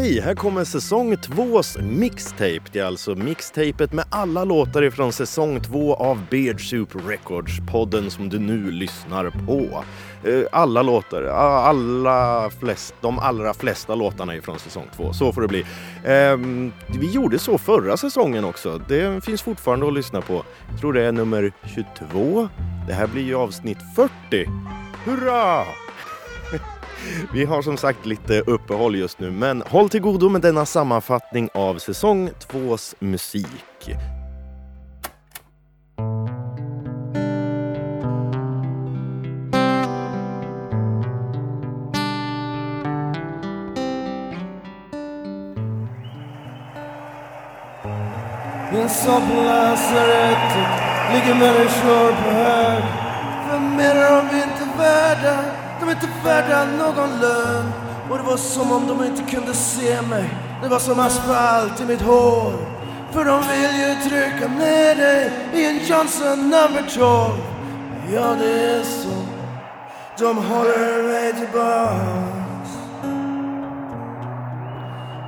Hej! Här kommer säsong tvås mixtape. Det är alltså mixtapet med alla låtar ifrån säsong två av Beard Soup Records, podden som du nu lyssnar på. Eh, alla låtar, alla flest, de allra flesta låtarna ifrån säsong två. Så får det bli. Ehm, vi gjorde så förra säsongen också. Det finns fortfarande att lyssna på. Jag tror det är nummer 22. Det här blir ju avsnitt 40. Hurra! Vi har som sagt lite uppehåll just nu, men håll till godo med denna sammanfattning av säsong 2s musik. I En sal lasarettet ligger människor på hög. Vem mer är de inte värda, de är inte värda någon lön. Och det var som om de inte kunde se mig, det var som asfalt i mitt hår. För de vill ju trycka ner dig i en Johnson number 12. Ja, det är så, de håller mig tillbaks.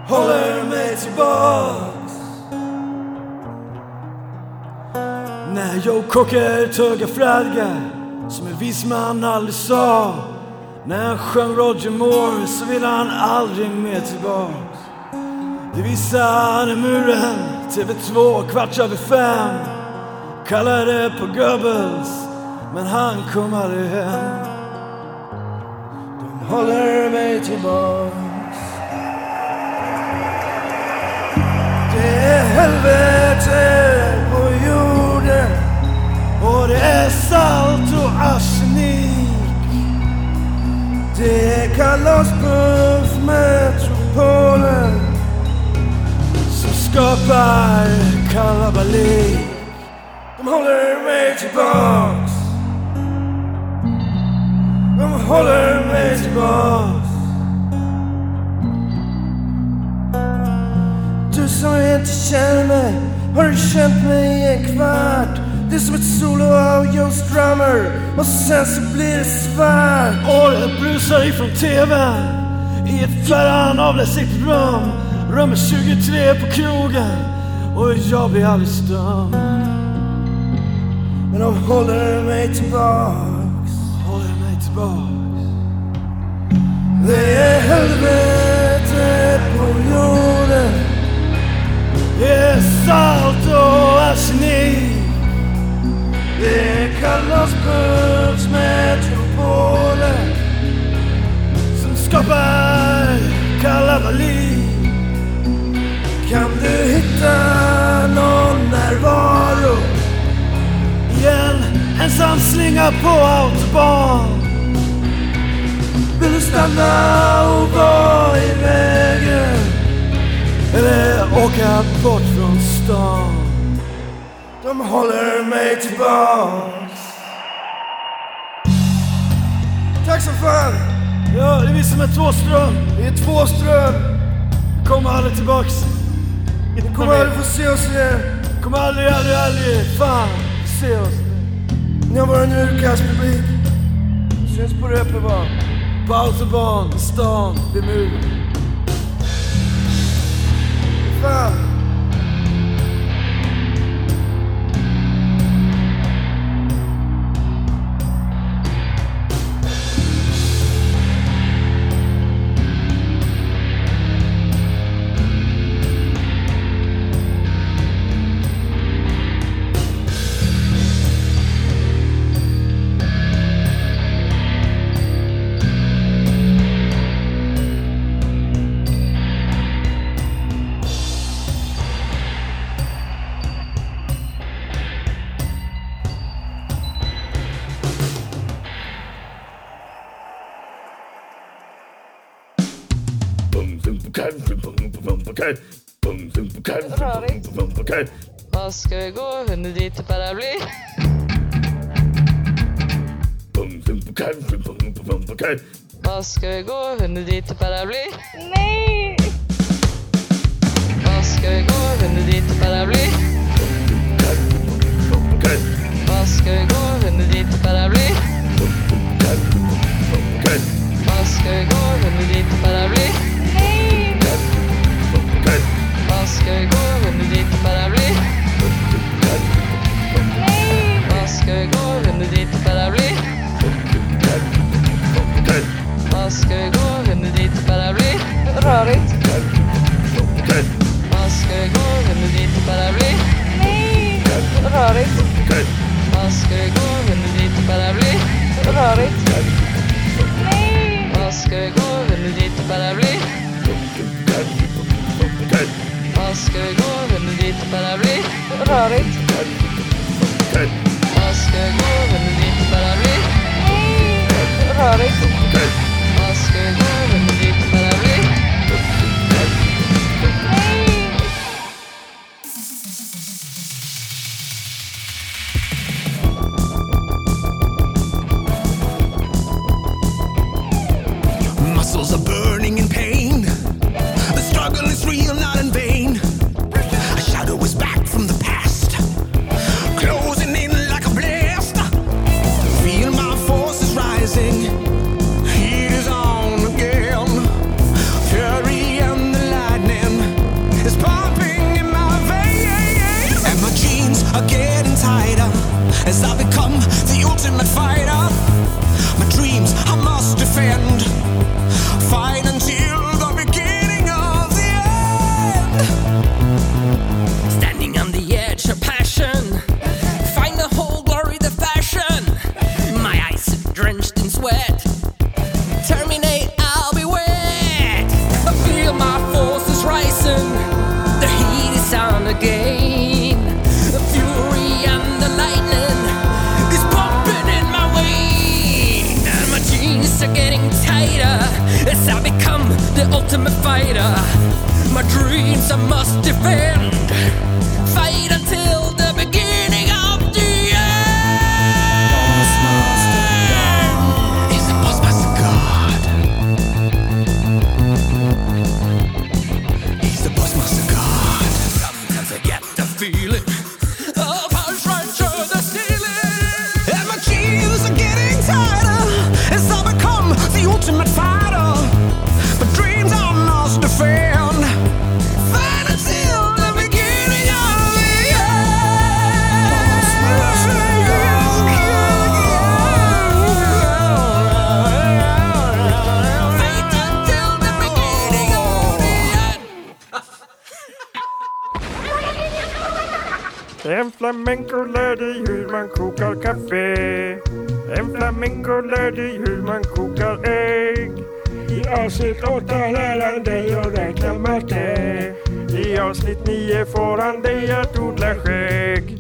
Håller mig tillbaks. När Joe Cocker tuggar fradga som en vis man aldrig sa. När han sjöng Roger Moore så ville han aldrig mer tillbaks. Det visade muren, TV2 kvart över fem. Kallade på Goebbels, men han kom aldrig hem. De håller mig tillbaks. Det är helvete på jorden och det är salt och asch det är kalaspuffmetropolen som skapar kalabalik. De håller mig tillbaks. De håller mig tillbaks. Du som inte känner mig har du känt mig i en kvart det är som ett solo av Joe Strummer och sen så blir det svart. Och det brusar ifrån TVn i ett fjärran avlägset rum. Rummet 23 på krogen. Och jag blir aldrig stum Men de håller mig tillbaks. Håller mig tillbaks. Det är helvete på jorden. Det är salt och arsenik det är kalaspuffsmetropolen Som skapar kalabalik Kan du hitta någon närvaro? I en ensam slinga på autobahn. Vill du stanna och vara i vägen? Eller åka bort från stan. Håller mig tillbaks. Tack så fan! Ja, det är vi som är Tvåström. Vi är Tvåström. Vi kommer aldrig tillbaks. Vi kommer aldrig få se oss igen. Kommer aldrig, aldrig, aldrig fan se oss. Ni har varit en urkastpublik. Syns på Reeperbahn. På autobahn, i stan, vid muren. Fan. go, ne dites pas la blé. Parce que go, ne dites pas la blé. Parce que go, ne dites pas la blé. Parce que go, ne dites pas la. Parce que go, ne dites pas la Parce que go, ne dites pas. ska vi gå Vem är dit paraply? Vad ska vi gå under dit paraply? Rörigt. Vad ska vi gå Vem är dit och paraply? Nej! Rörigt. Vad ska vi gå under dit paraply? Rörigt. Vad ska vi gå under dit paraply? Vad ska vi gå under dit paraply? Rörigt. as I become the ultimate fighter. My dreams I must defend. flamenco lär dig hur man kokar kaffe. En flamenco lär dig hur man kokar ägg. I avsnitt åtta lär han dig att räkna matte. I avsnitt nio får han dig att odla skägg.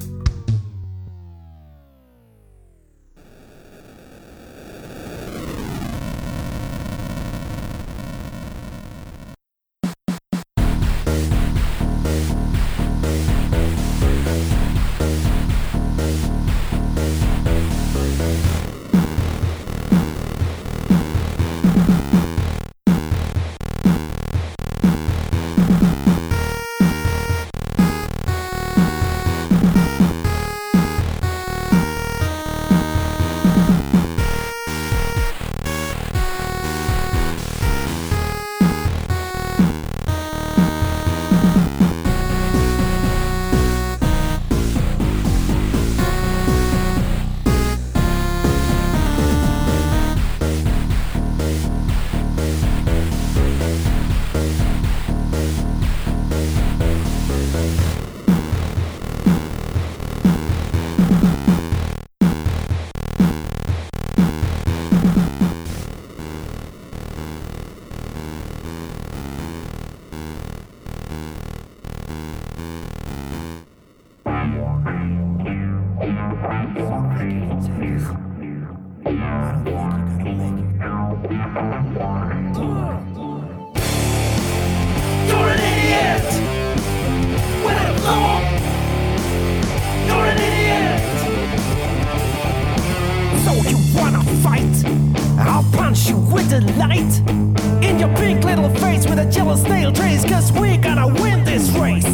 Stale snail trace, cause we gotta win this race.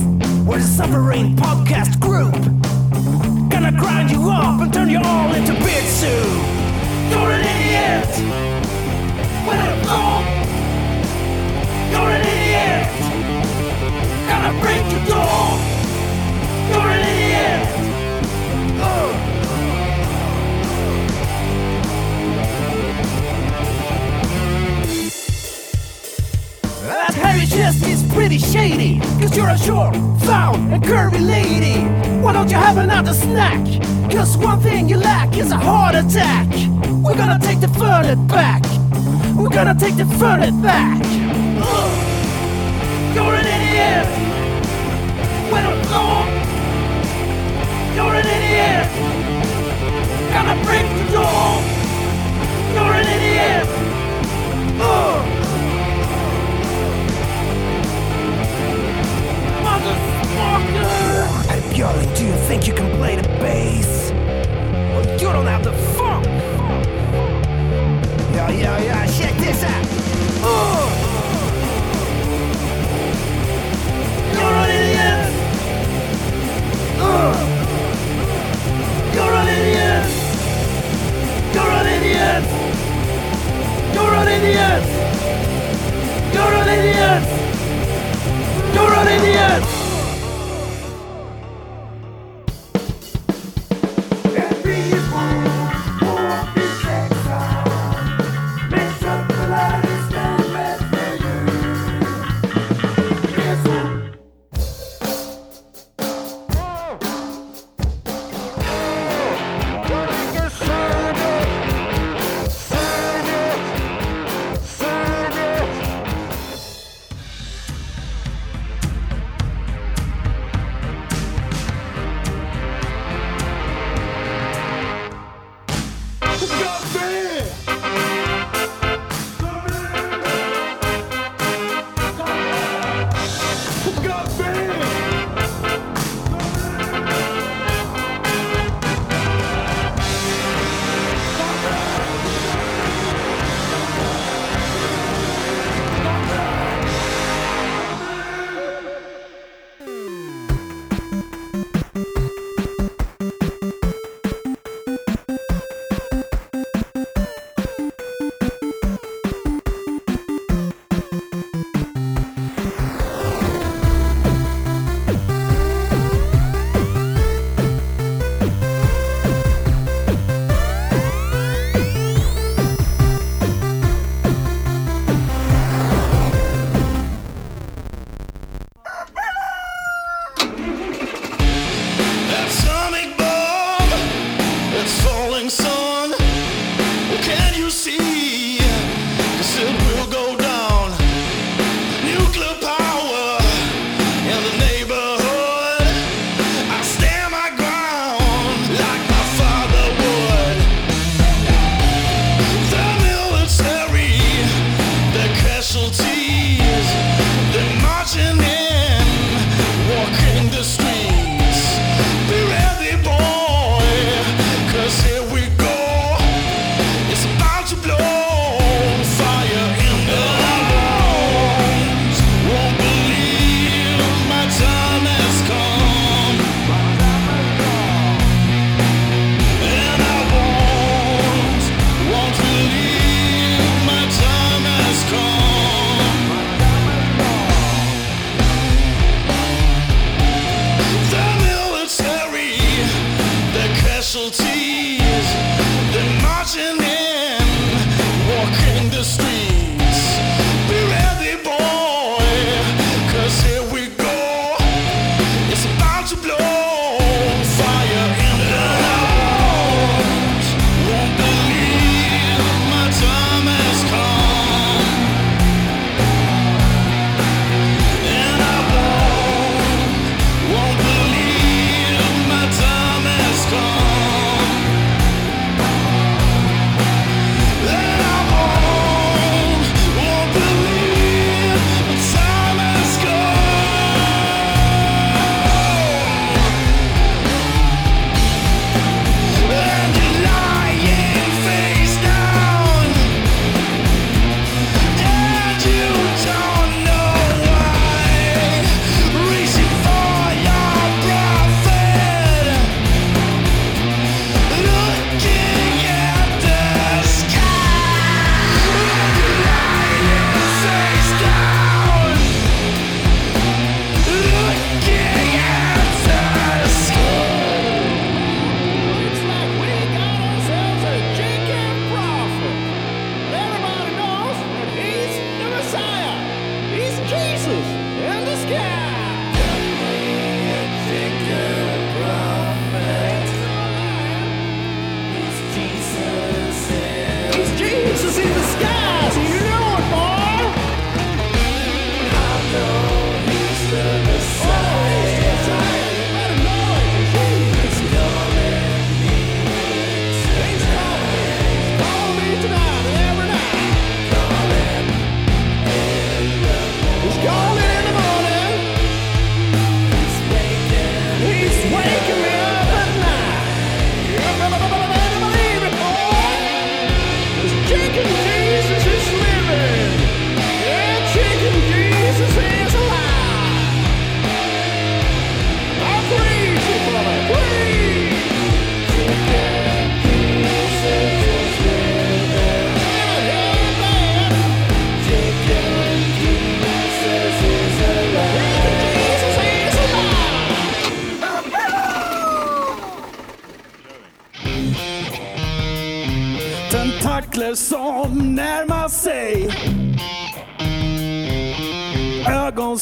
We're suffering. sovereign you're a short, foul, and curvy lady. Why don't you have another snack? Cause one thing you lack is a heart attack. We're gonna take the furnace back. We're gonna take the furnace back. Ugh. You're an idiot. When I'm gone, you're an idiot. Gonna break the door. You're an idiot. Ugh. Hey, Björn, do you think you can play the bass? Well, you don't have the funk. Yeah, yeah, yeah, check this out. You're an idiot! You're an idiot! You're an idiot! You're an idiot! You see?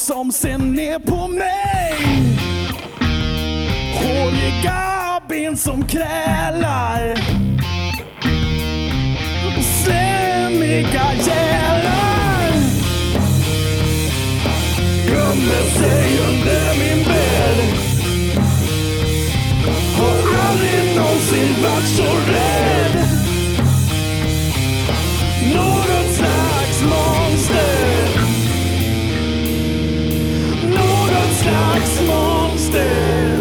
Som ser ner på mig. Håriga ben som krälar. Slemmiga gälar. Gömmer sig under min bädd. Har aldrig någonsin varit så rädd. Monster.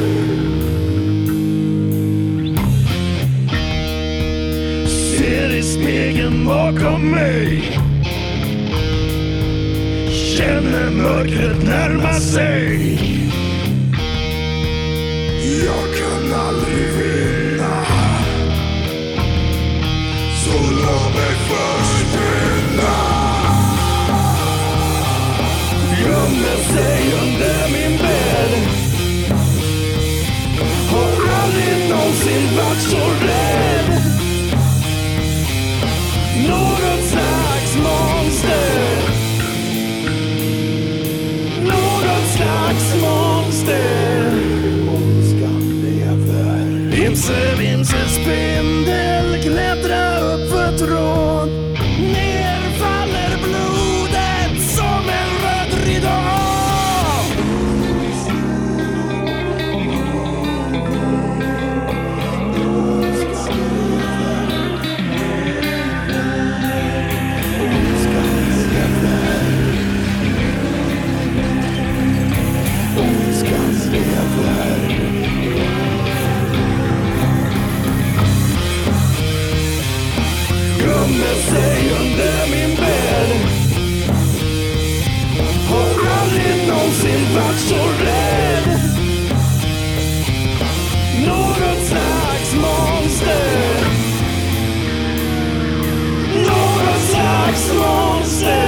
Ser i spegeln bakom mig. Känner mörkret närma sig. Jag kan aldrig vinna. Så låt mig försvinna. Gömmer sig aldrig så rädd. Något slags monster. Något slags monster. Ondskan lever. Vimse, vimse, spindel, klättra upp för tråd. Slags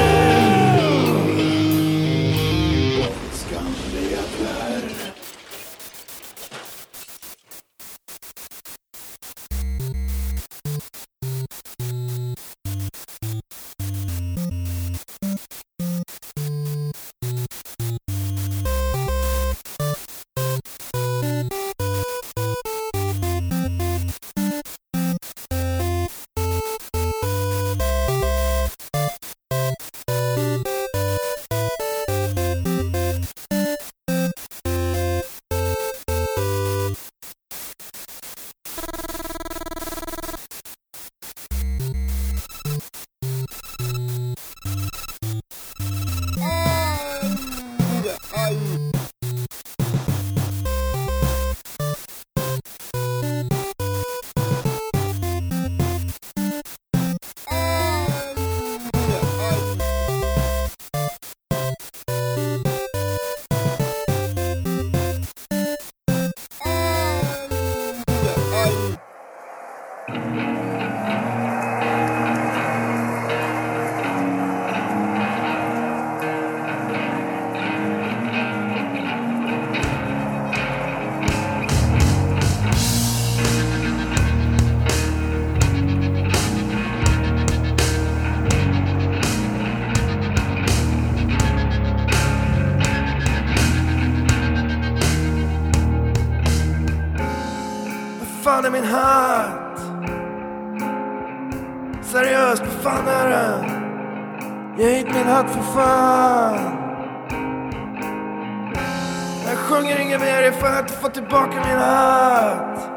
fan är min hatt? Seriöst, vad fan är det? Ge hit min hatt för fan. Jag sjunger inget mer ifall jag inte får tillbaka min hatt.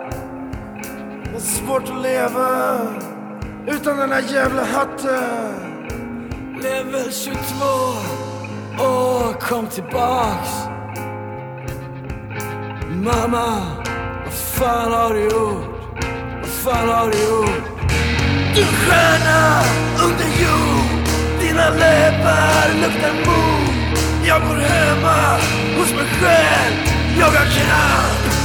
Det är svårt att leva utan den här jävla hatten. Level 22. Åh, kom tillbaks. Mamma, fan har du gjort? Vad fan har du gjort? Du stjärna under jord Dina läppar luktar mod Jag bor hemma hos mig själv Jag har kraft.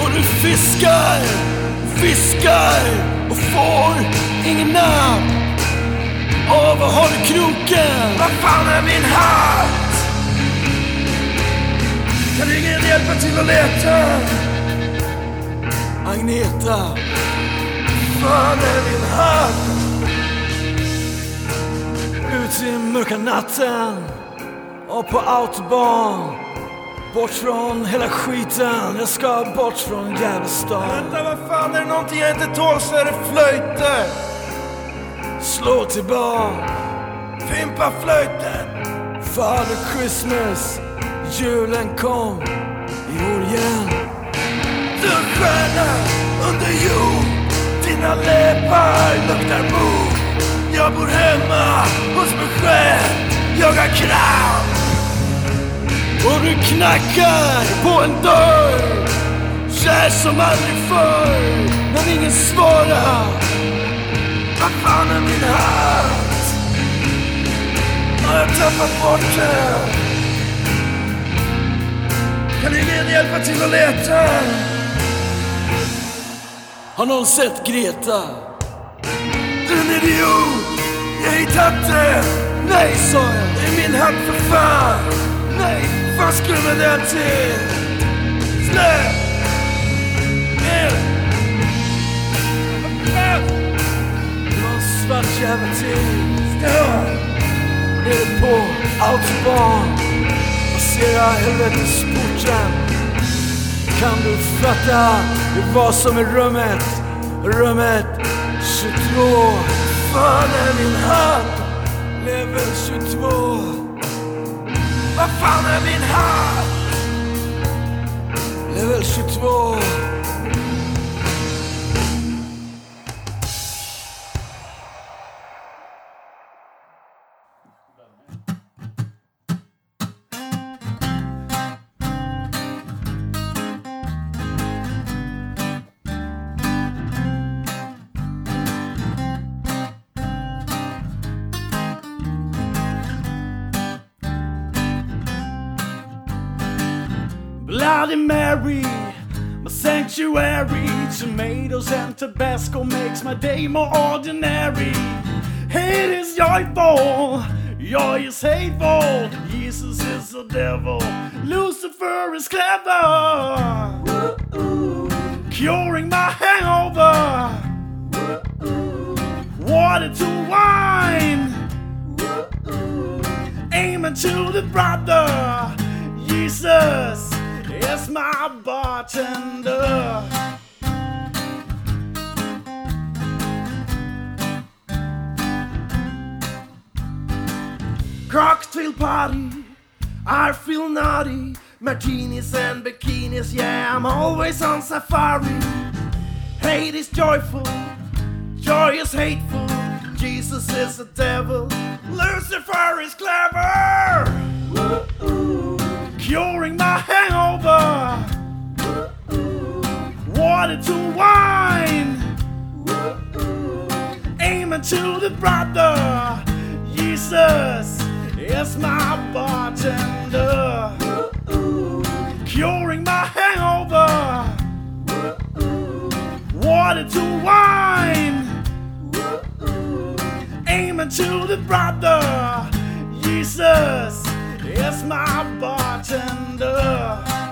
Och du fiskar, fiskar och får ingen namn. Åh, vad har du kroken? Vad fan är min hatt? Kan ingen hjälpa till att leta? Agneta, Fan är min hatt? Ut i mörka natten och på autobahn Bort från hela skiten, jag ska bort från Gävlestad Vänta, vad fan är det någonting jag inte tål så är det flöjter. Slå tillbaka Fimpa flöjten. Father Christmas, julen kom i år igen du stjärna under jord. Dina läppar luktar mod Jag bor hemma hos mig själv. Jag har kraft. Och du knackar på en dörr Kär som aldrig förr Men ingen svarar Vad fan är min hatt? Har jag tappat bort den? Kan ingen hjälpa till att leta? Har någon sett Greta? Du är en idiot! Jag har hittat den! Nej, sa jag Det är min hatt för fan! Nej, vad skulle den till? Släpp! Ner! Det var en svart jävel till Stå! Nere på autobahn Passera helvetesporten kan du fatta vad som är rummet Rummet 22 Fan är min hatt? Level 22 Vad fan är min hatt? Level 22 My sanctuary. Tomatoes and Tabasco makes my day more ordinary. Hate is joyful, joy is hateful. Jesus is the devil, Lucifer is clever. Curing my hangover. Water to wine. Aiming to the brother. Jesus is my bartender. Cocktail party, I feel naughty. Martinis and bikinis, yeah, I'm always on safari. Hate is joyful, joy is hateful. Jesus is the devil, Lucifer is clever. Curing my hangover. Water to wine. Aiming to the brother. Jesus is my bartender. Curing my hangover. Water to wine. Aiming to the brother. Jesus is my bartender.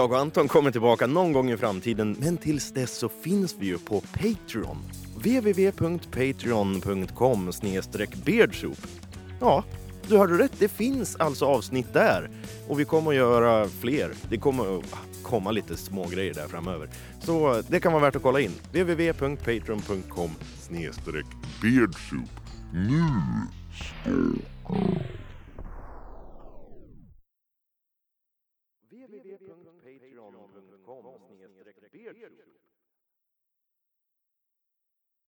Jag och Anton kommer tillbaka någon gång i framtiden, men tills dess så finns vi ju på Patreon. www.patreon.com beardsoup. Ja, du hörde rätt. Det finns alltså avsnitt där. Och vi kommer att göra fler. Det kommer att komma lite små grejer där framöver. Så eh, det kan vara värt att kolla in. www.patreon.com beardsoup. Nu!